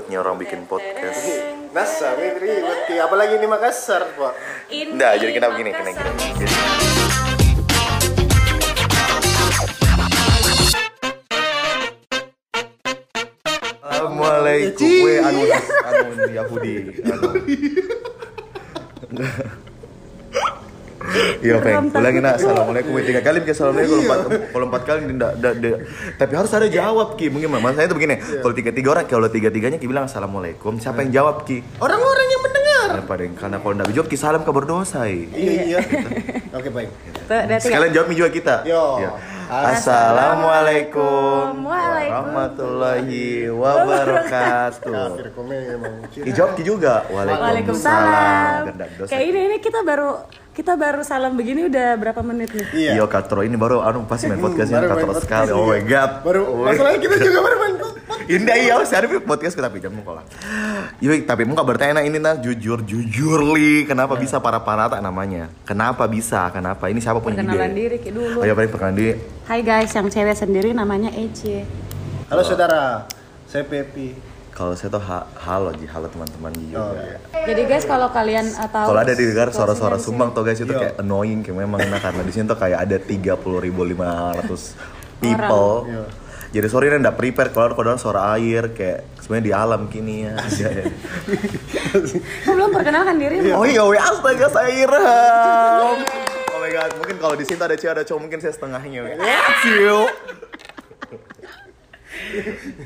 ribetnya orang bikin podcast. Masa ribet Ki. apalagi di Makassar, Pak. Ini Nggak, jadi kenapa gini, kena gini. Jadi, Assalamualaikum. Weh, anu, anu Yahudi. Anu. Iya, Peng. Ulangin nak. Assalamualaikum. Tiga kali bikin assalamualaikum. Kalau empat, kalau empat kali tidak, tidak, tidak. Tapi harus ada jawab, Ki. Mungkin masalahnya itu begini. Kalau tiga tiga orang, kalau tiga tiganya Ki bilang assalamualaikum. Siapa yang jawab, Ki? Orang-orang yang mendengar. Daripada yang- karena kalau tidak dijawab, Ki salam kabar dosa. Iya, iya. Oke, baik. Sekalian jawab juga kita. Yo. Ya. Assalamualaikum Waalaikumsalam. warahmatullahi wabarakatuh. Memang. Jawab Ki juga. Waalaikumsalam. Kayak ini ini kita baru kita baru salam begini udah berapa menit nih? Iya. Iya, Katro ini baru anu pas main podcastnya Baru main Katro podcast sekali. Oh juga. my god. Baru Oh my masalahnya kita juga baru main podcast. Indah iya, saya ada podcast kita pinjam muka lah. Yuk, tapi muka bertanya ini nah jujur jujur li, kenapa bisa para parata namanya? Kenapa bisa? Kenapa? Ini siapa punya ide? Perkenalan diri kayak dulu. Oh ya paling perkenalan diri. Hai guys, yang cewek sendiri namanya Ece. Halo saudara, saya Pepi. Kalau saya tuh ha- halo Ji, halo teman-teman Ji juga. Oh, iya. Jadi guys kalau kalian uh, tahu Kalau ada di dengar suara-suara sumbang tuh guys itu Iya. kayak annoying kayak memang nah karena di sini tuh kayak ada 30.500 people. Iya. Jadi sorry nih nggak prepare kalau kalau suara air kayak sebenarnya di alam kini ya. sini. Kau belum perkenalkan diri? oh iya, weh, astaga saya Irham. Oh my god, mungkin kalau di sini ada cewek ada cowok mungkin saya setengahnya. Ciu.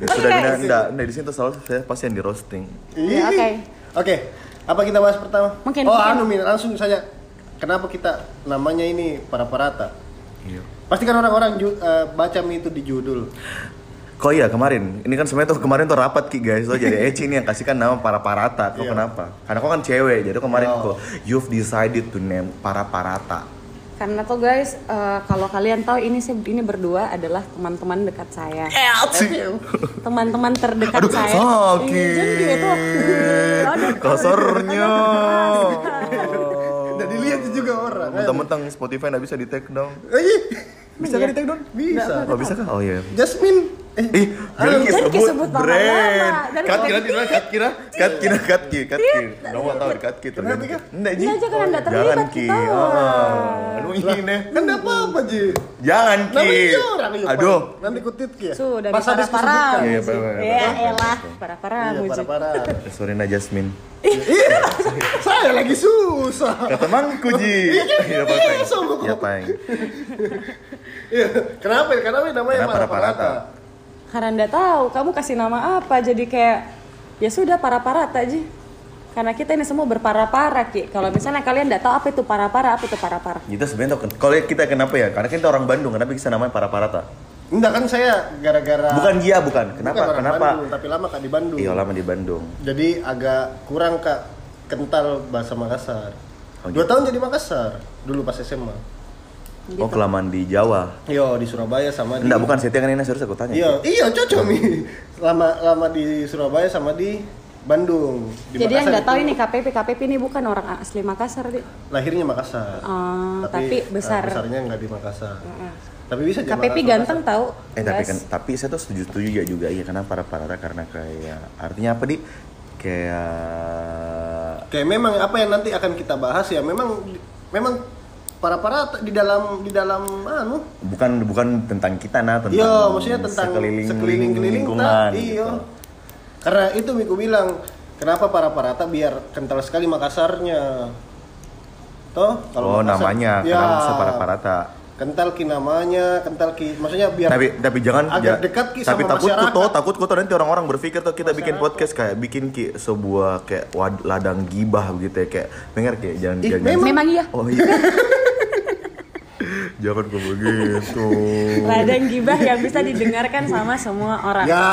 Sudah enggak, enggak, enggak, di sini tuh selalu saya pasti yang di roasting. Ya, oke. Oke, apa kita bahas pertama? Mungkin, Oh, mungkin. anu Min, langsung saja. Kenapa kita namanya ini para parata? Iya. Pasti kan orang-orang eh, baca Mi itu di judul. Kok iya kemarin? Ini kan sebenarnya tuh kemarin tuh rapat ki guys. So jadi Eci ini yang kasihkan nama para parata. Kok Iya. kenapa? Karena kok kan cewek. Jadi kemarin Oh. kok you've decided to name para parata. Karena tuh guys, uh, kalau kalian tahu ini sih ini berdua adalah teman-teman dekat saya. Teman-teman terdekat Aduh, saya. sakit. Iya, jadi gitu. Aduh. Kasarnya. Dan dilihat juga orang. Mentang-mentang Spotify nggak bisa di take down. Eh, Bisa kan di take down? bisa. Oh bisa kan? Oh iya. Jasmine. Eh, Ih, jangan disebut brand. Kat kira kira kat kira kat kira kat ki kat ki. Nomor tahu di kat ki tergantung. Enggak ji. Iya, jangan anda terlibat kita. Ah, ini. kan enggak apa-apa, Ji. Jangan ki. Namanya orang Pak. Aduh. Nanti kutit Ki ya. Sudah Pas habis kesebutkan. Iya. Ya elah, parah-parah Iya, Muji. parah-parah. Sorry na Jasmine. Iya, saya lagi susah. Kata mangku ji. Iya kok. Iya peng. Iya, kenapa? Kenapa namanya Kenapa para-parata? parata? Karena anda tahu, kamu kasih nama apa jadi kayak ya sudah para-parata aja. Karena kita ini semua berpara-para ki. Kalau misalnya kalian nggak tahu apa itu para-para, apa itu para-para. Kita sebenarnya tahu- kalau kita kenapa ya? Karena kita orang Bandung, kenapa bisa namanya para parata? Enggak kan saya gara-gara Bukan dia, bukan. Kenapa? Bukan orang Kenapa? Bandung, tapi lama Kak di Bandung. Iya lama di Bandung. Jadi agak kurang Kak kental bahasa Makassar. Oh, Dua gitu. tahun jadi Makassar dulu pas SMA. Oh kelamaan di Jawa. Yo di Surabaya sama di Enggak, bukan Setia kan ini serius aku tanya. Iya, iya cocok nih. Lama lama di Surabaya sama di Bandung. Di jadi yang Makassar nggak tahu ini KPP, KPP ini bukan orang asli Makassar di. lahirnya Makassar. Ah, tapi besar. eh, besarnya nggak di Makassar. Tapi bisa KPP Makassar. ganteng tahu. Eh tapi kan tapi saya tuh setuju setuju ya juga iya karena para parata karena kayak artinya apa di kayak Kayak memang apa yang nanti akan kita bahas ya memang memang para para di dalam di dalam anu bukan bukan tentang kita nah tentang Iya, maksudnya tentang sekeliling, sekeliling-keliling lingkungan. tak, gitu. Iya. Karena itu Miku bilang, kenapa para parata biar kental sekali Makassarnya. Toh, Oh Makassar- namanya Ya, kenapa bisa para parata. Kental ki namanya, kental ki maksudnya biar Tapi tapi jangan agak ja- dekat ki tapi sama takut tuh masyarakat. toh takut tuh nanti orang-orang berpikir tuh kita bikin podcast kayak bikin ki sebuah kayak wad- ladang gibah gitu ya kayak dengar kayak jangan Ih, jangan memang. Memang iya. Oh iya. jangan kok begitu. Ladang gibah yang bisa didengarkan sama semua orang. Ya.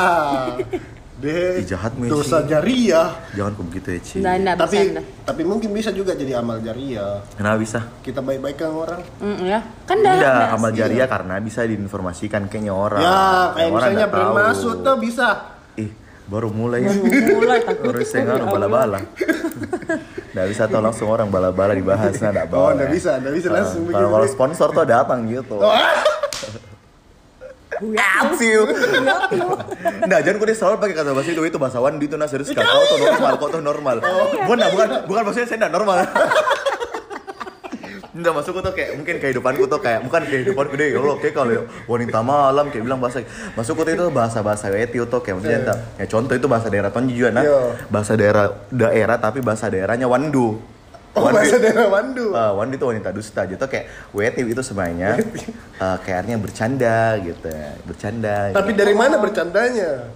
Deh, Ih, jahat, Messi. dosa jariah. Jangan kok begitu ya, Ci. Nggak, nggak Tapi bercanda. tapi mungkin bisa juga jadi amal jariah. Kenapa bisa? Kita baik-baikkan orang. Mm, ya. Kan dah. Tidak, amal jariah karena bisa diinformasikan kayaknya orang. Ya, kayak orang misalnya brand masuk tuh bisa. Ih, baru mulai ya. Mulai takut. Terus saya nganu bala-bala. Nggak bisa tuh langsung orang bala-bala dibahas, nah nggak Oh, nggak bisa, nggak bisa langsung Kalau kalau sponsor tuh datang gitu. Atsiu. Nah, jangan kau dia selalu pakai kata bahasa itu itu bahasa Wandi itu nah serius kau tuh normal, kau tuh normal. Bukan, nah, bukan, bukan maksudnya saya enggak normal. Enggak masuk tuh kayak mungkin kehidupanku tuh kayak bukan kehidupanku deh kalau kayak kalau wanita malam kayak bilang bahasa masuk tuh itu bahasa bahasa eti tuh kayak maksudnya entah ya contoh itu bahasa daerah Tonji juga nah Iya. bahasa daerah daerah tapi bahasa daerahnya Wandu Oh, bahasa daerah Wandu. Uh, Wandi itu wanita dusta gitu kayak weti itu sebenarnya uh, kayak artinya bercanda gitu bercanda Tapi dari mana bercandanya?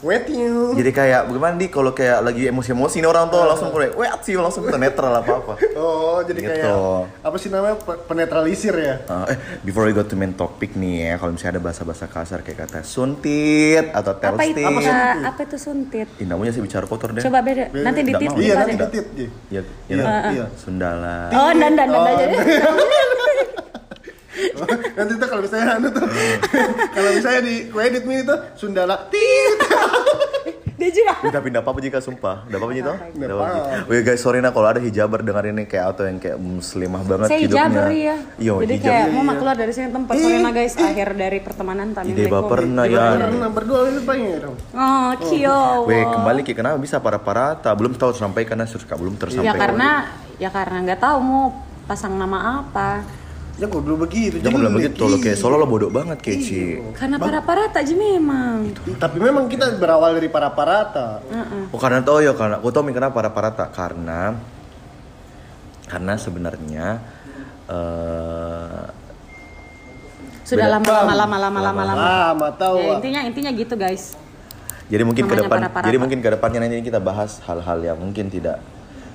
Wet you. jadi kayak bagaimana di kalau kayak lagi emosi-emosi nih orang tuh langsung kayak wet sih langsung ke netral apa apa Oh, jadi Gitu. kayak apa sih namanya Pe- penetralisir ya? eh before we go to main topic nih ya kalau misalnya ada bahasa-bahasa kasar kayak kata suntit atau Apa itu? telstit Apa, apa itu suntit? Ih, namanya sih bicara kotor deh Coba beda. Nanti di Nggak tit mau. Iya, nanti ditit Ji. ya, ya, Iya, nah. iya. Sundala Oh, dan Oh, aja. nanti tuh kalau misalnya anu tuh kalau misalnya di edit nih itu Sundala tit Dia juga. Udah pindah apa jika sumpah? Udah apa gitu? Udah apa. Wih guys, sorry nah kalau ada hijaber dengar ini kayak atau yang kayak muslimah banget Saya hidupnya. hijaber ya. Iya, Jadi hijab. kayak mau keluar dari sini tempat sorry nah guys akhir dari pertemanan kami. Ide baper nah ya. Berdua banyak dong Oh, kio. Weh, kembali ke kenapa bisa para parata? Belum tahu sampai karena suka belum Ya tersampaikan. karena ya karena nggak tahu mau pasang nama apa. Ya kok dulu begitu Jangan bilang jelek. begitu lo kayak solo lo bodoh banget kayak Ci. Karena para para tak ji memang. tapi memang kita berawal dari para parata Oh karena tau ya karena aku tau mi kenapa para parata karena karena sebenarnya eh Sudah Beda. lama lama lama lama lama lama. lama tahu Ya, intinya intinya gitu guys. Jadi mungkin ke depan, jadi mungkin ke depannya nanti kita bahas hal-hal yang mungkin tidak,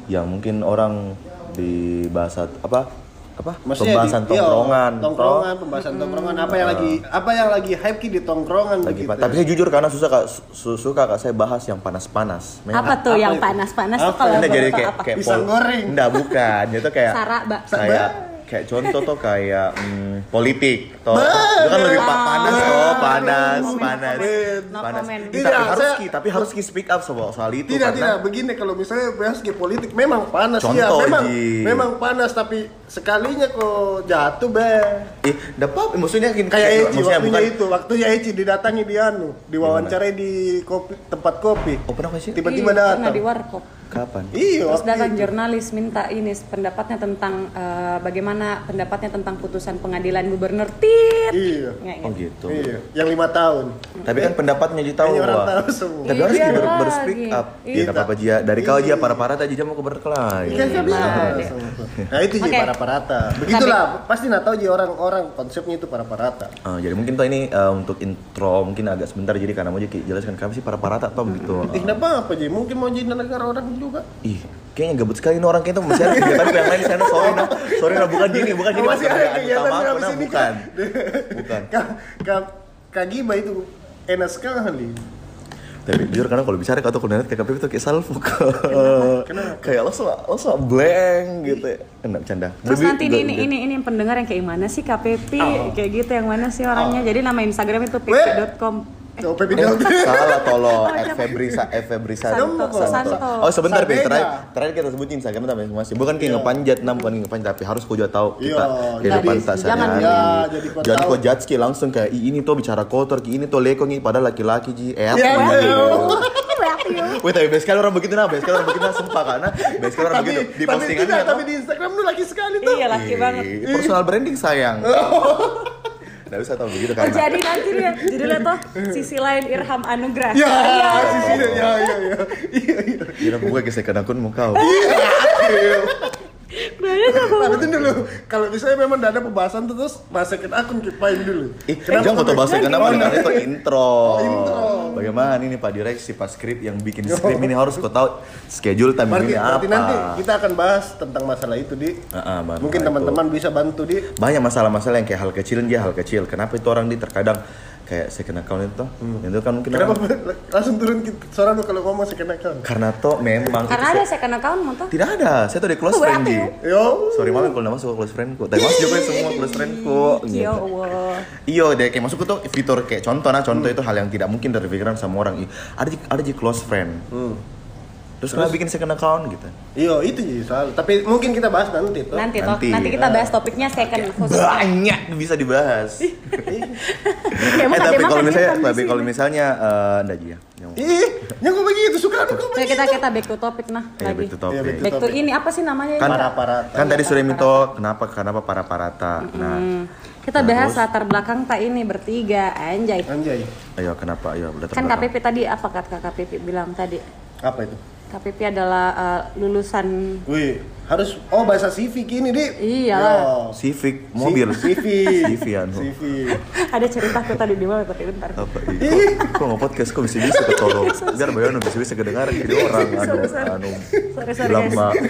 yang mungkin orang di bahasa apa apa? Maksudnya pembahasan di- iya, tongkrongan, tongkrongan pembahasan tongkrongan. Apa yang lagi apa yang lagi hype ki di tongkrongan lagi begitu? Tapi saya jujur karena susah kak, su- suka kak saya bahas yang panas-panas. Apa tuh apa yang panas-panas tuh Apa? kalau jadi kayak apa? kayak Pisang goreng. Enggak bukan, itu kayak Sara, Mbak. kayak kayak contoh tuh kayak mm, politik toh. Itu kan lebih pa- panas toh panas No panas. no panas. Comment. Ih, Tidak, tapi harus saya- ki tapi harus ki speak up soal soal itu tidak tidak. Karena begini kalau misalnya bahas ke politik memang panas ya. Contoh, memang Ji. memang panas tapi sekalinya kok jatuh be. Eh dapat maksudnya kayak Eci maksudnya waktunya bukan itu. Waktunya Eci didatangi di anu diwawancarai di kopi tempat kopi. Oh pernah sih tiba-tiba Iya, pernah datang. di warkop. Kapan? Iya Terus datang itu. jurnalis minta ini pendapatnya tentang eh, bagaimana pendapatnya tentang putusan pengadilan gubernur. Tit. iya. Nggak oh gitu. gitu iya yang lima tahun. Tapi kan pendapatnya Ji tahu tahu semua. tapi Iya, harus ki ber, lagi. ber speak up. Iya. ya apa Jia dari kau aja para para tadi mau ke berkelahi. Kan bilang. Deh. nah itu Oke. para parata begitulah pasti nak tahu orang-orang konsepnya itu para parata Ah, jadi mungkin tuh ini eh, untuk intro mungkin agak sebentar jadi karena mau Ji jelaskan kenapa sih para para tak tahu gitu. Ih, kenapa apa Ji? Mungkin mau jadi negara orang juga Ih, kayaknya gabut sekali nih orang kayaknya tuh masih ada kegiatan yang lain di sana. Sorry nah, sorry nah bukan gini, bukan gini Oh, masih ada kegiatan yang nah, bukan. kan? Bukan. Kak, kak, Giba itu enak sekali. Tapi jujur karena kalau bicara kata koordinat KKP itu kayak salvo Kenapa? kayak langsung langsung blank gitu. Enak bercanda. Terus Lebih- nanti ini, ini ini pendengar yang kayak mana sih KPP Oh. kayak gitu yang mana sih orangnya. Jadi nama Instagram itu pp.com. Oh, Pepi Eh, salah tolo F. Febrisa F. Febrisa Santo, Santo. Oh sebentar Pi, terakhir terakhir kita sebutin Instagram tapi masih. Bukan kayak Iya. ngepanjat nam bukan ngepanjat tapi harus kau juga tahu. Kita Iya, kehidupan jadi tak jangan- sehari-hari. Ya, jadi kau jadi tahu. kau judge ki langsung kayak "Ih, ini tuh bicara kotor ini tuh lekong ki padahal laki-laki ji. Eh Iya, apa iya. Wih tapi best sekali orang begitu nah best sekali orang begitu nah sumpah karena best sekali orang begitu. Di postingannya tapi di Instagram lu lagi sekali tuh. Iya laki banget. "Ih, personal branding sayang Nggak bisa tahu begitu Oh karena jadi nanti dia judulnya tuh sisi lain Irham Anugrah. Ya, Iya. sisi ya, ya, ya, ya. Iya, iya. Kira buka gesekan akun mau kau Tapi itu dulu, kalau misalnya memang tidak ada pembahasan terus masukin akun kipain dulu. Ih, jangan foto bahasa kenapa karena itu intro. intro. Bagaimana ini Pak Direksi Pak skrip yang bikin skrip ini harus kau tahu schedule Berarti, ini apa. berarti nanti kita akan bahas tentang masalah itu di. Mungkin Nah, teman-teman bisa bantu di. banyak masalah-masalah yang kayak hal kecil dia hal kecil. Kenapa itu orang di terkadang kayak second account itu? Itu kan mungkin Kenapa orang- langsung turun suara lu kalau ngomong second account? karena toh memang Karena ada saya- second account mau tuh. tidak ada. Saya tuh di close Oh, friend ya? Yo. Sorry malam kalau nama masuk ke close friendku. Tapi masuk juga semua close friendku. Ya gitu. Allah. Iya, deh kayak masuk tuh fitur kayak contoh nah contoh itu hal yang tidak mungkin terpikirkan sama orang. Ada di- ada di close friend. Hmm. Terus kenapa bikin second account gitu? Iya, itu jadi soal. Tapi mungkin kita bahas nanti tuh. Nanti toh, Nanti. nanti kita bahas topiknya second khusus. Banyak bisa dibahas. Ya, eh tapi kalau makan misalnya tapi kalau misalnya eh enggak ya. Yang Ih, yang kok begitu suka aku kok Oke, kita kita back to topic nah eh, lagi. back to topic. Iya, back to Back to ini apa sih namanya? Kan ini? Para-parata. kan tadi sudah minta kenapa kenapa para parata. Nah, Hmm, kita bahas latar belakang tak ini bertiga, anjay. Anjay. ayo kenapa? Ayo udah Kan terbelakang. KPP tadi apa kata KPP bilang tadi? Apa itu? KPP adalah eh, lulusan Wih, harus oh bahasa civic ini, Dik. Iyalah. Civic mobil. Civic. CV anu. Civic. ada cerita aku tadi di mana tapi bentar. apa ini? Kok, kok nggak podcast kok bisa bisa ketolong biar bayar bisa bisa kedengaran jadi orang anu sorry. anu Sorry, sorry, mah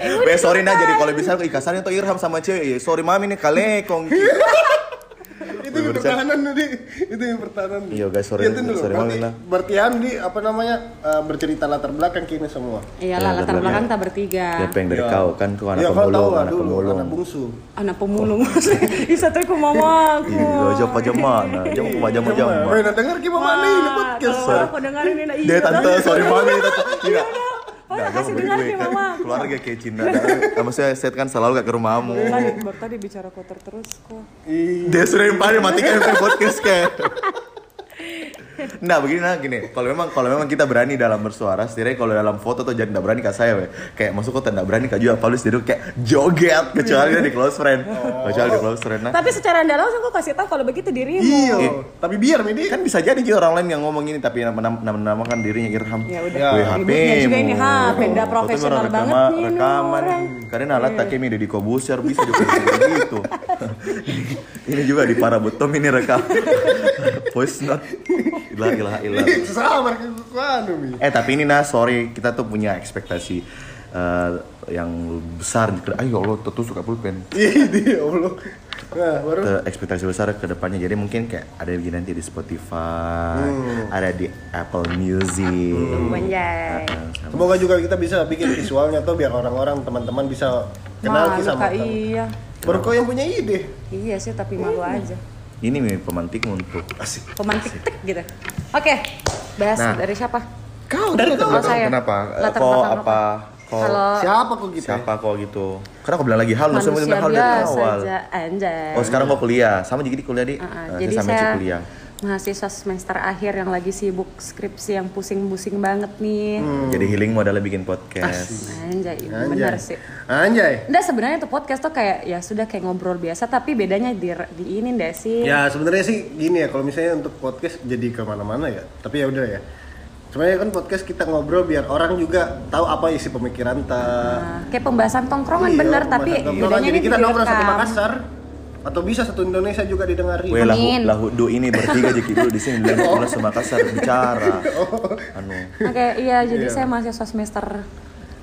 Eh sorry nah jadi kalau bisa ikasarnya tuh Irham sama cewek sorry mami nih kalekong itu pertahanan nih, itu yang pertahanan. Iya, guys, sorry- Ya, tunggu, sorry berarti, banget lah. berarti Andi apa namanya eh, bercerita latar belakang kini semua. Iyalah Ya, latar latar belakang belakang. tak bertiga. siapa yang dari Iya. kau kan tuh anak Iya, tahu pemulung anak dulu, pemulung anak bungsu. Anak pemulung. Bisa tuh ku mamaku. iya jawab aja mana jangan pemajam majam Weh, nah dengar gimana mana ini podcast. Kalau aku dengerin ini, iya. dia tante sorry tante iya Oh, Nggak, kasih jangan dengar gue, ke kan? Mamaku. keluarga kayak Cinta Nah, maksudnya set kan selalu gak ke rumahmu Tadi, baru tadi bicara kotor terus kok. Ih, dia sudah yang paling matikan podcast kayak Nah begini nah gini, kalau memang kalau memang kita berani dalam bersuara, setidaknya kalau dalam foto tuh jangan nggak berani ke saya, we. kayak masuk kok tidak berani kak juga, Paulus jadi kayak joget kecuali dia di close friend, kecuali di close friend nah. Tapi secara tidak langsung kok kasih tahu kalau begitu dirimu. Iya, Eh. tapi biar Medi Kan bisa jadi juga orang lain yang ngomong ini tapi nama menamakan dirinya Irham. Ya udah. Ya. Weh, Ributnya juga ini. HP, dah Foto profesional banget rekama- nih ini Rekaman. Karena alat tak kemi di Kobuser bisa juga seperti itu. ini juga di para butom ini rekam. Voice note. Ilah ilah ilah. sama ke anu Mi. Eh tapi ini nah sorry kita tuh punya ekspektasi eh, yang besar. Ayo Allah tertusuk ke pulpen. Dia Allah. Nah, baru ekspektasi besar ke depannya jadi mungkin kayak ada yang nanti di Spotify, ada di Apple Music. Anjay. Eh, Semoga juga kita bisa bikin visualnya tuh biar orang-orang teman-teman bisa kenal kita sama iya. Baru kau yang punya ide. Iya sih tapi malu aja. Ini nih pemantik untuk Pemantik tik gitu. Oke, bahas Nah. dari siapa? Kau dari kau. Oh, saya. Kenapa? Latar Kok belakang apa? Kok Kalau Siapa kok gitu? siapa kok gitu? Karena aku bilang lagi halo, saya manusia bilang halo dari biasa awal. aja, anjay. Oh sekarang kok kuliah? Sama jadi kuliah di? Uh-uh, Eh, jadi sama Ci saya kuliah. Mahasiswa semester akhir yang lagi sibuk skripsi yang pusing-pusing banget nih. Jadi healing mau adalah bikin podcast. Anjay, Anjay. bener sih. Anjay. Nggak sebenarnya tuh podcast tuh kayak ya sudah kayak ngobrol biasa tapi bedanya di, di ini deh sih. Ya sebenarnya sih gini ya kalau misalnya untuk podcast jadi ke mana-mana ya. Tapi ya udah ya. Sebenarnya kan podcast kita ngobrol biar orang juga tahu apa isi pemikiran ta. Nah, kayak pembahasan tongkrongan Iya, bener tapi pembahasan tongkrongan. bedanya jadi ini kita nongkrong satu. Makassar atau bisa satu Indonesia juga didengari. Weh lahu, lahu du ini bertiga jadi dulu di sini dan Oh. mulai Makassar bicara. Anu, Oke, iya jadi Iya. saya mahasiswa semester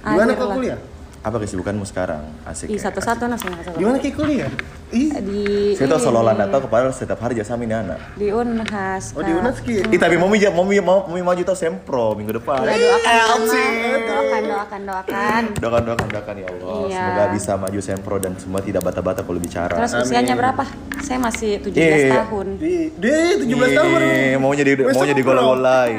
Gimana akhir kau lah. kuliah? Apa kesibukanmu sekarang? Asik. Ih, ya, satu-satu sama satu. Gimana kayak kuliah? Ih. Di Saya tuh ini, selalu anda tahu kepada setiap hari jasa ini anak. di Unhas. Oh di. Unas ki. Ih tapi mau mi mau mau mau maju tau sempro minggu depan. Ya, doakan, doakan, doakan, doakan. Doakan doakan doakan ya Allah. Iya. Semoga bisa maju sempro dan semua tidak bata-bata kalau bicara. Terus usianya berapa? Saya masih 17 Iya. tahun. Di, di 17 tahun mau jadi mau jadi gola-golai.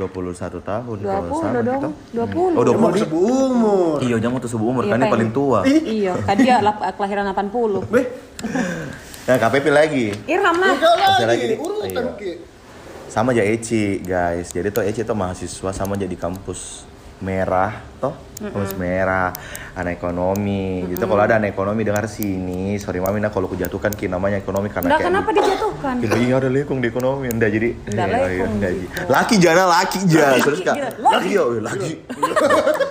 21 tahun kalau 20 sama dong, kita. 20. Oh, 20. Mau sebu umur. Iya, jangan tuh umur Iya, kan ini paling tua. Iya, kan dia lap- kelahiran 80. Beh, Nah, KPP lagi. Irham lah. lagi. lagi. Urutan Iya. Sama aja Eci, guys. Jadi tuh Eci tuh mahasiswa sama jadi kampus merah toh kampus merah anak ekonomi gitu kalau ada anak ekonomi dengar sini sorry mami nah kalau kujatuhkan ki namanya ekonomi karena kayak kenapa dijatuhkan? Kita iya ada lekong di ekonomi, enggak jadi. Nggak Iya, iya, nggak gitu. jadi. Laki jana laki ja, terus kak. gitu. Laki iya, iya, laki.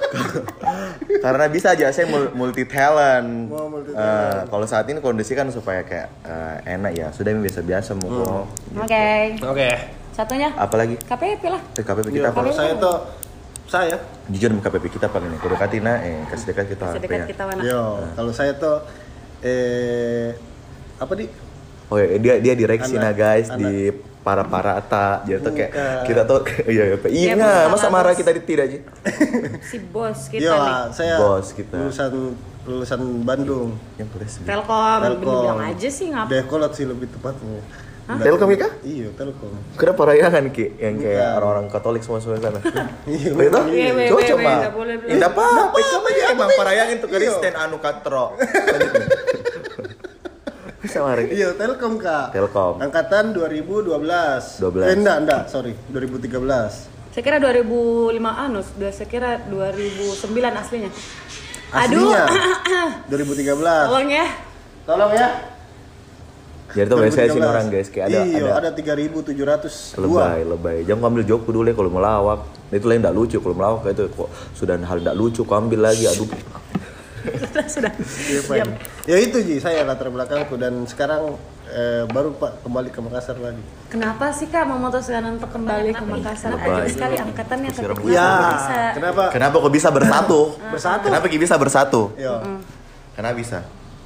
Karena bisa aja saya mul- multi talent. Multi Eh, kalau saat ini kondisi kan supaya kayak eh, enak ya, sudah yang biasa-biasa mau kok. Oke. Oke. Satunya Apalagi KPP lah. eh, KPP Iya, kita kalau apa? saya tuh saya Jujur sama KPP kita paling nih, kudekatin nah, eh kasih dekat kita Sedekat HP-nya. kita mana? Yo, kalau saya tuh eh apa di? Oh iya, dia dia direksi Anak- nah guys anak- di para para ata jadi tuh kayak kita tuh iya iya iya Iya, bukan, masa Bos. marah kita di tidak aja Si bos kita Yo, nih. saya Bos kita. lulusan lulusan Bandung. yang tulis Telkom, Telkom. bilang aja sih ngapa? Dekolot sih lebih tepatnya. Telkom ya? Iya, Telkom. Kenapa parayangan ki yang kayak orang-orang Katolik semua semua sana? Iya. Itu? Iya, weh, Cocok mah. nggak boleh bilang. Tidak apa-apa, itu aja emang parayangan tuh Iya. Kristen anu katro. Bisa mari. Iya, Telkom, Kak. Telkom. Angkatan 2012. 12. Eh, enggak, enggak, sorry. 2013. Saya kira 2005 anu, udah saya kira 2009 aslinya. Aduh, Aslinya 2013. tolong ya. Tolong ya. Jadi tuh biasanya sih 2013. orang guys kayak ada iya, ada ada 3702. lebay lebay jangan ambil joke dulu ya kalau melawak itu lain tidak lucu kalau melawak kayak itu kok sudah hal tidak lucu kau ambil lagi aduh sudah, sudah. Iya, Pak. Ya itu Ji, saya latar belakangku dan sekarang eh, baru Pak kembali ke Makassar lagi. Kenapa sih Kak memutuskan untuk kembali ke Makassar? Aja sekali angkatannya tapi kenapa Ya, bisa? kenapa? kenapa kok bisa bersatu Bersatu. kenapa kok bisa bersatu Iya. kenapa bisa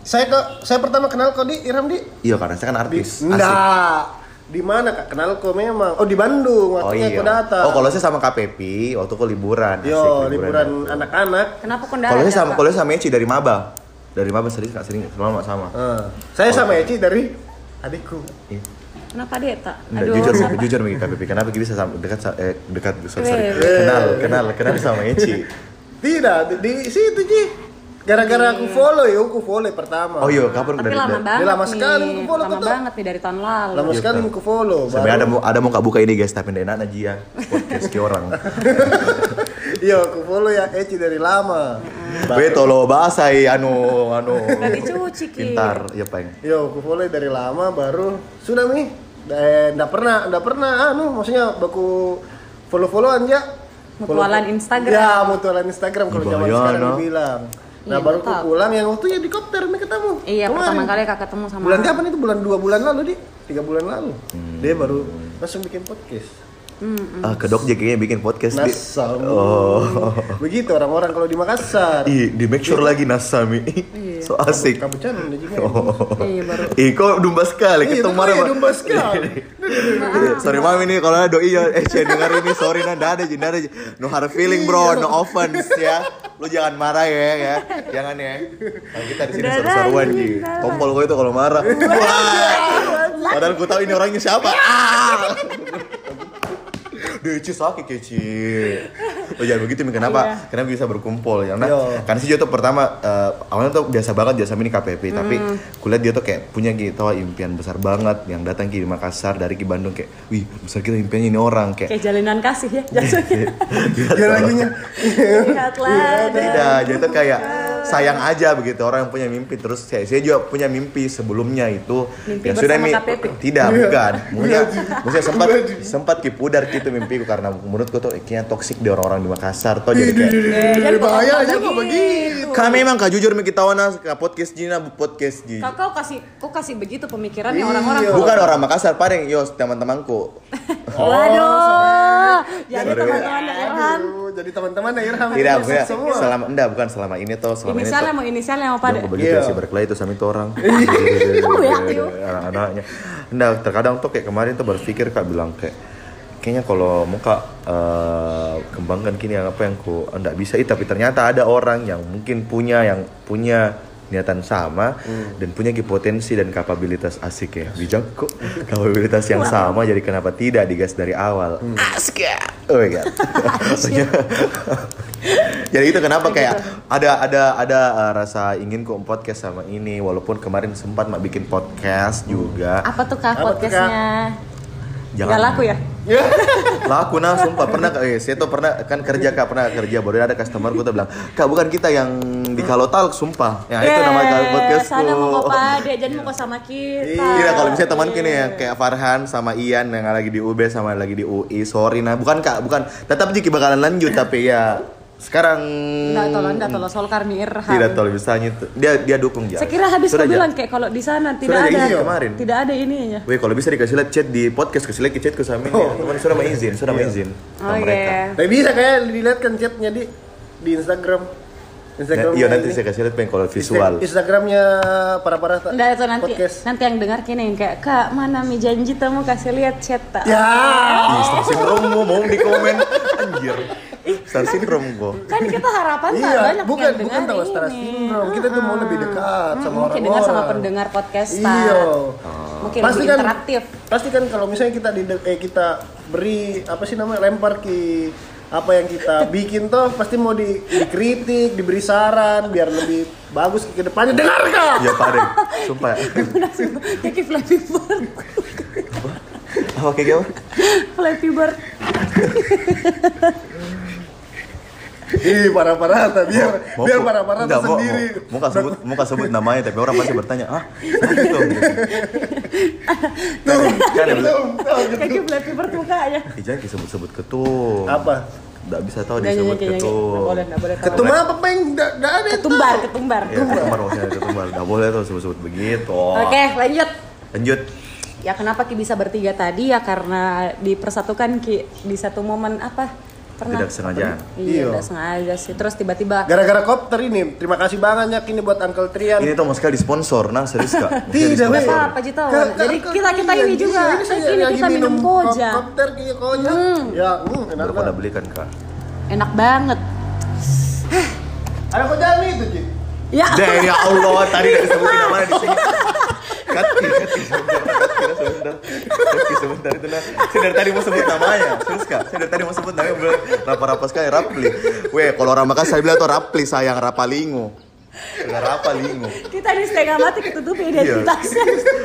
Saya kok saya pertama kenal kok di Iram di iya karena saya kan artis Asik. Enggak. Di mana Kak? Kenal kok memang. Oh, di Bandung Oh waktunya iya. kok datang. Oh kalau saya sama KPP waktu kok liburan. Asik, Yo, liburan anak-anak. Kenapa kok Kalau saya sama Kak? kalau saya sama Eci dari Maba. Dari Maba sering nggak sering selalu sama. Eh, saya sama Eci dari adikku. Iya. Kenapa dia tak? Nggak, jujur, jujur nih KPP. Kenapa bisa sama dekat eh, dekat sorry, sorry. Kenal kenal kenal sama Eci. Tidak, di, di situ Ji. Gara-gara aku follow ya, aku follow pertama. Oh iya, kapan Tapi dari- lama dari- banget lama nih. sekali aku follow, Lama banget nih dari tahun lalu. Lama Iya, sekali Kak. aku follow. Sampai ada mau ada mau nggak buka ini guys tapi tidak enak aja ya podcast ke orang. Iya, aku follow ya Eci dari lama. Weh tolo basai anu anu. Udah dicuci Ki. Pintar, ya peng. Yo, aku follow dari lama baru sudah nih. Eh, nggak pernah, nggak pernah anu, maksudnya baku follow-followan ya. Mutualan Instagram. Ya, mutualan Instagram kalau zaman Iya, sekarang no. dibilang. Nah, Iya, baru betul. aku pulang yang waktu ya di kopter nih ketemu. Iya, Kemarin. pertama kali Kak ketemu sama Bulan kapan itu? Bulan dua bulan lalu di, tiga bulan lalu. Hmm. Dia baru langsung bikin podcast. Hmm, Ah, kedok kayaknya bikin podcast di. Nasam. Oh. Begitu orang-orang kalau di Makassar. Ih, di make sure lagi Nasami. so asik. Kamu can udah juga. Oh. Iya, baru. Ih, kok dumba sekali Iya, ketemu itu marah. iya, dumba sekali. sorry mami nih kalau ada doi ya eh saya dengar ini sorry nah ada nggak ada no hard feeling bro no offense ya lu jangan marah ya ya jangan ya nah, kita di sini seru-seruan udah. tompol gue itu kalau marah Wah. padahal gue tahu ini orangnya siapa ah Deci sakit keci. Oh jangan begitu Mi. kenapa? Iya. Kenapa bisa berkumpul? Karena Iya. karena sih dia tuh pertama eh, awalnya tuh biasa banget dia sama ini KPP, tapi kulihat dia tuh kayak punya gitu impian besar banget yang datang ke Makassar dari ke Bandung kayak, wih besar kita impiannya ini orang kayak. Kayak jalinan kasih ya jatuhnya. Dia lagunya. Lihatlah. Tidak, jadi tuh kayak sayang aja begitu orang yang punya mimpi terus saya, saya juga punya mimpi sebelumnya itu Mimpi ya sudah bersama Mi- KPP. tidak bukan maksudnya maksudnya sempat sempat kipudar gitu mimpiku karena menurutku tuh kayaknya toksik di orang-orang di Makassar tuh jadi kayak Eh, jangan bahaya aja kok begitu. kami emang kak jujur Mi, kita wana ke podcast Jina podcast Ji Kak, kau kasih kau kasih begitu pemikirannya Iya. orang-orang. bukan orang Makassar paling yo teman-temanku Waduh. Jadi teman-teman Irham. Jadi teman-teman ya Irham. tidak semua. selama enggak bukan selama ini tuh selama ini Inisialnya mau inisialnya mau pada. Begitu Iya. sih berkelahi itu sama itu orang. Oh, ya. Anak-anaknya. Nah, terkadang tuh kayak kemarin tuh berpikir kak bilang kayak kayaknya kalau mau kak eh, kembangkan kini yang apa yang ku enggak bisa. Itu tapi ternyata ada orang yang mungkin punya yang punya niatan sama dan punya potensi dan kapabilitas asik ya. Bijak kok kapabilitas yang sama jadi kenapa tidak digas dari awal? Asik. Ya oh my god. Jadi itu kenapa kayak ada ada ada uh, rasa ingin kok podcast sama ini. Walaupun kemarin sempat mak bikin podcast juga. Apa tuh Kak Apa podcastnya? Jangan. Gak laku ya? laku nah sumpah. Pernah eh, saya tuh pernah kan kerja kak pernah kerja. Baru ada customer gue tuh bilang kak bukan kita yang di Kalotal sumpah. Ya itu nama Eh, podcastku. Sana mau kok pade, jangan mau sama kita. Iya kalau misalnya teman kini ya kayak Farhan sama Ian yang lagi di UB sama lagi di UI sorry nah bukan kak bukan. Tetap Jiki bakalan lanjut tapi ya sekarang Enggak tolong, enggak tolong soal Karmi Irham. tidak tahu misalnya dia dia dukung ya Saya kira habis Sudah, kau bilang kayak kalau di sana Sudah, tidak Ja, ada iya, kemarin. tidak ada ininya. Weh kalau bisa dikasih lihat chat di podcast kasih lihat ke chatku sama ini teman sudah mau izin sudah mau izin sama Oh mereka iya. Tapi bisa kayak dilihat kan chatnya di di Instagram. Instagram. Iya nanti saya kasih lihat pengen kalau visual Instagramnya para para Enggak itu nanti podcast. nanti yang dengar kini yang kayak Kak mana mi janji tamu kasih lihat chat tak. Ya. Ih, star syndrome mau mau di komen anjir star syndrome gua Kan kita harapan tak Iya, banyak bukan yang bukan dengar tahu Star. Syndrome. Kita tuh mau lebih dekat sama Mungkin orang-orang. dengar sama pendengar podcast Iya. Oh, mungkin pasti lebih kan interaktif. pasti kan kalau misalnya kita di eh, kita beri apa sih namanya lempar ke apa yang kita bikin tuh pasti mau di, dikritik diberi saran biar lebih bagus ke depannya dengarkan Iya Pak Deng, sumpah ya. Kayak Flappy Bird. Apa kayak gimana? Flappy Bird. Ih, para parata biar Mau- biar mau- para parata enggak, mau- sendiri. Mau, mau, kasih sebut, mau kasih sebut namanya, tapi orang pasti bertanya, ah, itu? Gitu. Kan, kan ya, Tuh, tuh, gitu. Kayak Bird mukanya. Ih, jangan disebut-sebut ketum. Apa? Nggak bisa tahu disebut ketum. Nggak boleh, nggak boleh. tahu. Ketum apa peng? Nggak nggak ada Ketumbar, ketumbar. Ya, ketumbar maksudnya ketumbar. Nggak boleh tuh sebut-sebut begitu. Oke, lanjut. Lanjut. Ya kenapa Ki bisa bertiga tadi ya karena dipersatukan Ki di satu momen apa? Pernah? Tidak sengaja. Iya, Iya. tidak sengaja sih. Terus tiba-tiba Gara-gara kopter ini, terima kasih banyak ini buat Uncle Trian. Ini tuh mau sekali disponsor, nah serius kak? Tidak, Nggak Weh. apa-apa, Ji, tahu. Ke- ke- Jadi kita- kita iya, ini juga. iya, ini kita minum koja. kop- Kopter kayak koja. Ya, hmm, enak Baru pada banget. belikan kak. enak banget. Ada koja nih itu, Ci. Ya. Deh, ya Allah, tadi udah disebutin namanya di sini. Kati, kati sebentar, kati sebentar, kati sebentar itu nah. Saya dari tadi mau sebut namanya, serius kak. Saya dari tadi mau sebut namanya, bener rapa-rapa sekali, Rapli. Weh, kalau orang Makassar saya bilang tuh Rapli sayang Rapalingo. Enggak Rapalingo. Kita ini setengah mati ketutup Iya. identitasnya.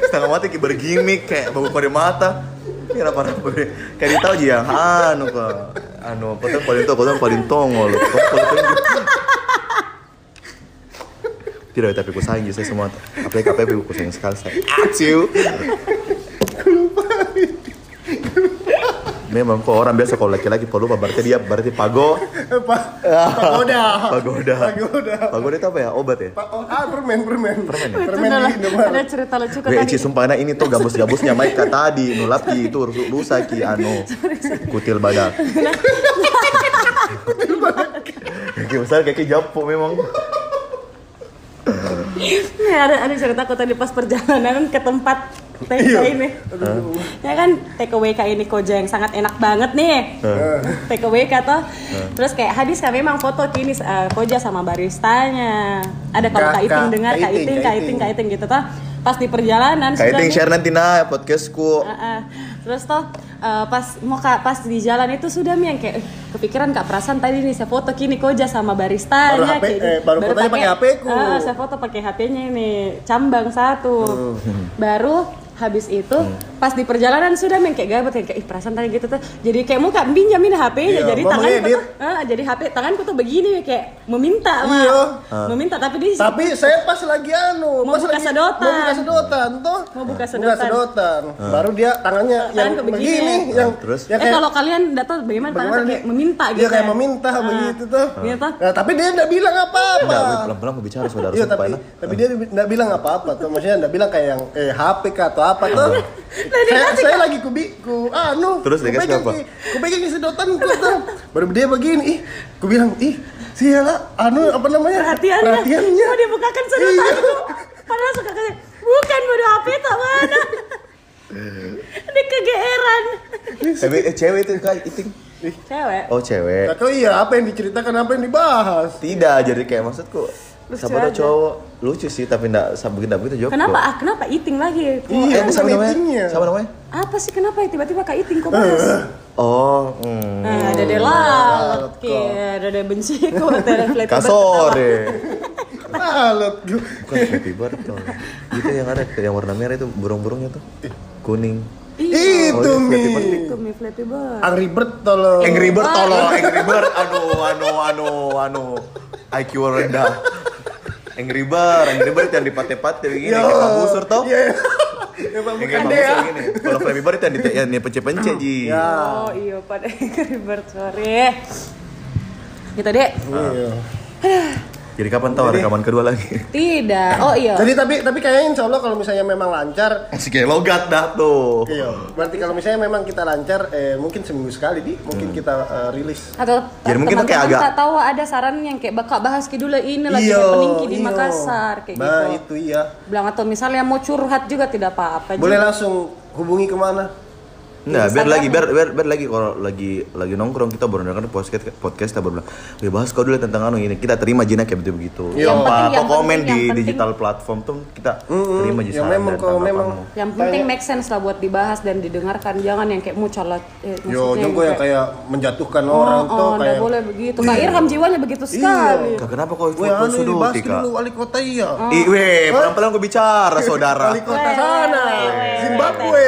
Setengah mati kayak bergimik kayak bau kode mata. Ini rapa-rapa deh. Kayak ditahu aja yang anu kak. Anu, apa tuh paling apa tuh paling tongol. Tunjuk. Tidak, tapi ku sayang saya semua. Apalagi KPP ku sayang sekali saya. Aciu. Memang kok orang biasa kalau laki-laki kalau lupa berarti dia berarti pago Pagoda. pagoda Pagoda. pagoda itu apa ya obat ya Pa- oh, ah, permen, permen. Permen ya? Permen adalah- di Indomaret. ada cerita lucu kok Weh, tadi. Ci, sumpah nah ini tuh gabus-gabusnya Maika tadi nulap ki itu rusak ki anu kutil badak. Kayak besar kayak japo memang. Ya, ada ada cerita kok tadi pas perjalanan ke tempat TK Iya. ini. Ya kan TKWK ini koja yang sangat enak banget nih. TKWK toh. Terus kayak hadis kan memang foto kini eh, koja sama baristanya. Ada kalau Kak- Kak Iting Kak- dengar Kak Kak Iting, Iting, Kak Kak Iting, Iting. Kak Iting gitu toh. Pas di perjalanan Kayak sudah ting nih- share nanti nah podcastku. Terus toh eh, pas mau kak pas di jalan itu sudah mi yang kayak eh, kepikiran kak perasaan tadi nih saya foto kini koja sama baristanya Baru HP kayak eh, baru fotonya pakai HP ku. Ah, saya foto pakai HP-nya ini cambang satu. Baru habis itu pas di perjalanan sudah main kayak gabut kayak ih perasaan tadi gitu tuh jadi kayak mau kak pinjamin HP-nya Iya, jadi mengedit. tuh ah, jadi HP tanganku tuh begini kayak meminta mah. Iya. meminta tapi di Tapi saya pas lagi anu, Mau pas buka lagi sedotan. Mau buka sedotan tuh. Mau buka sedotan. sedotan. Baru dia tangannya yang Tangan begini. begini, yang Terus? ya eh kayak kalau kalian enggak tahu bagaimana, tangan bagaimana tuh kayak dia- meminta gitu Iya kayak ya. meminta Ah. begitu tuh. Gitu. Nah, tapi dia enggak bilang apa-apa. Pelan-pelan mau bicara saudara tapi tapi dia enggak bilang apa-apa tuh. Maksudnya enggak bilang kayak yang eh HP kah atau apa tuh. Nah, saya, saya lagi kubi ku anu. Terus dia ku kasih pegang apa? Ku pegang di sedotan ku tuh. Baru dia begini, ih, ku bilang, ih, siala anu apa namanya? perhatiannya Perhatiannya. mau dibukakan sedotanku padahal suka kayak bukan bodo HP tak mana dia kegeeran Tapi eh, cewek itu kak iting. cewek Oh cewek. Gak tahu iya apa yang diceritakan apa yang dibahas. Tidak, jadi kayak maksudku Lucu siapa cowok lucu sih tapi enggak begitu begitu Joko. kenapa ah kenapa eating lagi Kok- Iya, Eh, siapa namanya? itingnya. Siapa namanya? apa sih kenapa ya tiba-tiba kak eating kok bahas Oh, hmm. nah ada deh lalat ada deh benci kok ada flat Kasore. Alat. Bukan Flappy Bird tuh. Itu yang ada yang warna merah itu burung-burungnya tuh. Kuning. Itu Oh, mi. itu mi Flappy Bird Angry Bird tolong. Angry Bird tolong, Angry Bird. Aduh, anu, anu, anu. IQ rendah. Angry Bird, Angry Bird yang dipate-pate begini, Yo. kayak Pak busur toh. Iya. Ya, Pak, Yang bukan kayak Pak deh ya. busur gini. Kalau Flappy Bird itu yang di yang pence-pence ji. Ya. oh iya pada Angry Bird sorry gitu deh Iya. Jadi kapan tahu rekaman kedua lagi? tidak oh iya Jadi tapi tapi kayaknya insya Allah kalau misalnya memang lancar, Masih kayak logat dah tuh. iya. Berarti kalau misalnya memang kita lancar, eh, mungkin seminggu sekali di, mungkin kita eh, rilis. atau Jadi mungkin kayak agak- tak tahu ada saran yang kayak bakal bahas ke dulu ini lagi Iya, happening di iya. Makassar kayak Nah gitu itu iya. bilang atau misalnya mau curhat juga tidak apa-apa Boleh langsung hubungi ke mana? Nah, biar lagi, ya. biar, biar, biar lagi kalau lagi lagi nongkrong kita baru dengar podcast podcast kita baru bilang, "Wih, bahas kau dulu tentang anu ini." Kita terima jina kayak begitu begitu. Yang Apa penting- apa yang komen penting- di yang penting- digital platform tuh kita terima aja yang memang kalau memang. Yang penting make sense lah buat dibahas dan didengarkan. Jangan yang kayak mucalat. Eh, Yo, maksudnya jongko yang kayak menjatuhkan orang oh, tuh oh, nggak kayak boleh begitu. Kak Irham jiwanya begitu sekali. Kak, kenapa kau foto anu sudut, Kak? dulu wali kota iya. Ih, weh, pelan-pelan gue bicara, saudara. Wali kota sana, Zimbabwe.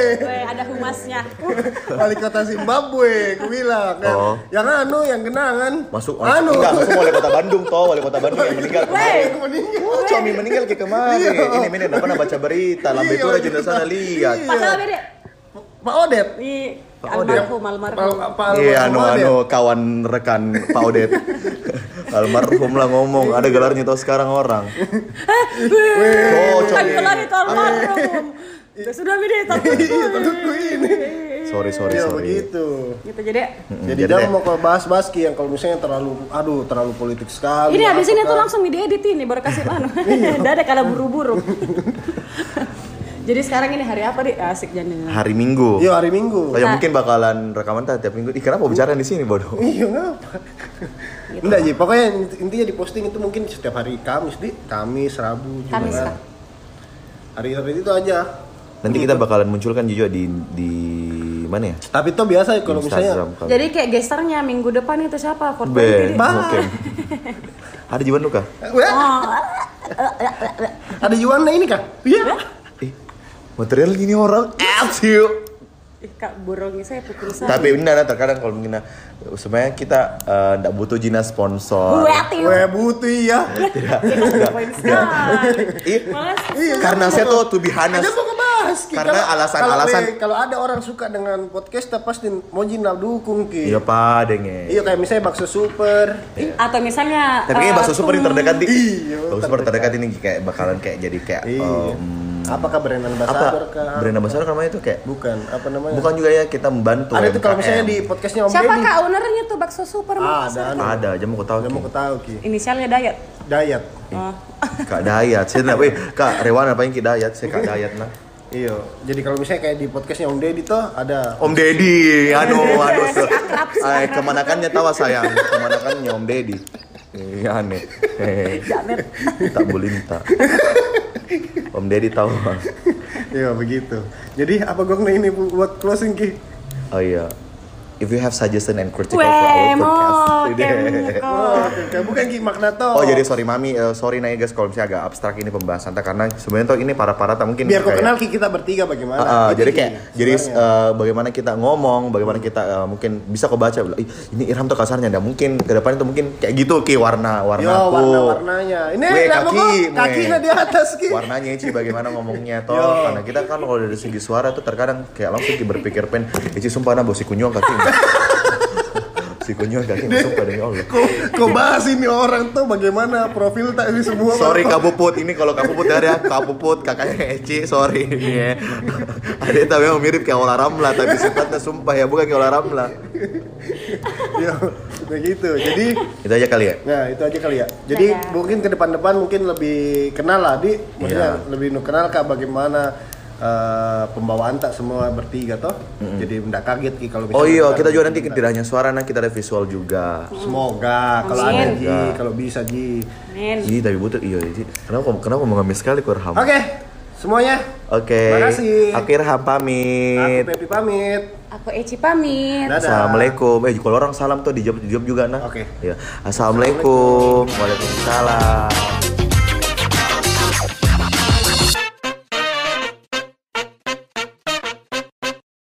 ada humasnya. Wali kota Zimbabwe, ku bilang. Yang, Oh. yang anu, yang genangan. Masuk, anu. enggak, masuk wali kota Bandung toh, wali kota Bandung yang meninggal kemarin. Meninggal. Oh, Comi meninggal kayak kemarin. Iya. Ini ini udah pernah baca berita, lambe Iya, itu aja sana lihat. Iya. Padahal beda. Pak Odet. Pak Odet. almarhum, almarhum. Pak- Pak Iya, anu Odet. anu kawan rekan Pak Odet. Almarhum lah ngomong, ada gelarnya tau sekarang orang. Oh, Bukan Comi. gelar itu almarhum. Ya sudah beda. Iya, takutku ini. Sorry, sorry, Iya, sorry. begitu. Gitu jadi. Mm, Jadi jadi mau kalau bahas-bahas Ki, yang kalau misalnya terlalu aduh terlalu politik sekali. Ini habis ini tuh langsung diedit ini baru kasih anu. Iya. Dadah kalau buru-buru. Jadi sekarang ini hari apa, Dik? Asik jadinya. Hari Minggu. Iya, hari Minggu. Oh, ya mungkin bakalan rekaman tiap minggu. Ih, kenapa bicara di sini bodoh? Iya, ngapa? Enggak, Ji. Pokoknya intinya di posting itu mungkin setiap hari Kamis, Di. Kamis, Rabu, Jumat. Kamis, Kak. Hari-hari itu aja. Nanti kita bakalan munculkan juga di di mana ya? Tapi itu biasa ya kalau misalnya kali. Jadi kayak gesternya minggu depan itu siapa? Ben, oke. Ada Jiwan Luka? Weh, Oh, ada Yuana ini kah? Iya. Eh, material gini orang. Apps yuk. Ih, Kak borongnya saya pukul saya. Tapi benar nah, terkadang kalau mungkin sebenarnya kita enggak butuh jina sponsor. Gue butuh iya. Tidak. Makasih. Iya, karena saya tuh to be honest. Ada ngebahas Ki. Karena alasan-alasan- kalau, ada orang suka dengan podcast pasti mau jinal dukung Ki. Iya pak denge. Iya kayak misalnya bakso super. Atau misalnya Tapi kayaknya eh, bakso super yang terdekat di. Iya, Bakso super terdekat ini kayak bakalan kayak jadi kayak Iya. em, Apakah brand ambassador apa? kah? Brand ambassador namanya itu kayak Bukan, apa namanya? bukan juga ya kita membantu. Ada itu kalau misalnya di podcastnya Om Siapa kak ownernya tuh bakso super? Mas? Ada, ada, aja mau kau tahu. Udah mau Ki. Inisialnya Dayat. Dayat. Oh. Kak Dayat, saya tidak, weh, Kak Rewan apa yang Ki Dayat, saya Kak Dayat nah. Iya. Jadi kalau misalnya kayak di podcastnya Om Deddy tuh ada Om Deddy, aduh, aduh, Ay, kemanakannya tawa sayang, kemanakannya Om Deddy. Iya aneh. Jamet. Tak bulinta. Om Deddy tahu. Iya begitu. Jadi apa gue ini bu- buat closing Ki? Oh iya. If you have suggestion and critical for Weh, our podcast. Oh, oke. bukan Ki makna tuh. Oh jadi sorry mami, Eh, sorry nih guys kalau misalnya agak abstrak ini pembahasan tak karena sebenarnya tuh ini para-para tak mungkin Biar kau kayak- kenal Ki kita bertiga bagaimana. Ah, Gitu, jadi kayak jadi sebenarnya. eh, bagaimana kita ngomong, bagaimana kita eh, mungkin bisa kau baca bilang, "Ih, ini Irham tuh kasarnya dan mungkin ke depan itu mungkin kayak gitu ki warna warna Yo, warna-warnanya. Ini Weh, lihat kaki, kaki, di atas Ki. Warnanya Ici bagaimana ngomongnya toh Yo. karena kita kan kalau dari segi suara tuh terkadang kayak langsung ki berpikir pen Ici sumpah nah bos si kunyong kaki si kunyong kaki sumpah demi Allah Kau, kau bahas ini orang tuh bagaimana profil tak ini semua. Sorry Kabuput, ini kalau Kabuput ada Kabuput kakaknya Eci, sorry ini ya. Ada yang memang mirip kayak Ola Ramla, tapi sifatnya sumpah ya bukan kayak Ola Ramla. Yo, begitu. Jadi Itu aja kali ya. Nah itu aja kali ya. Jadi mungkin ke depan-depan mungkin lebih kenal lah di, maksudnya Iya. lebih kenal kak bagaimana eh, pembawaan tak semua bertiga toh. Jadi tidak kaget ki kalau Oh iya, kita- juga nanti tidak hanya suara, nah kita ada visual juga. Semoga kalau ada ji, kalau bisa ji. Ji, tapi butuh iya, Ji. Kenapa kenapa mengamis sekali Kurham? Oke, semuanya. Oke. Makasih. Akhir Ham Aku pamit. Pepi pamit. Aku Eci pamit. Dadah. Assalamualaikum. Eh, kalau orang salam tuh dijawab dijawab juga nah. Oke. Ya. Assalamualaikum. Waalaikumsalam.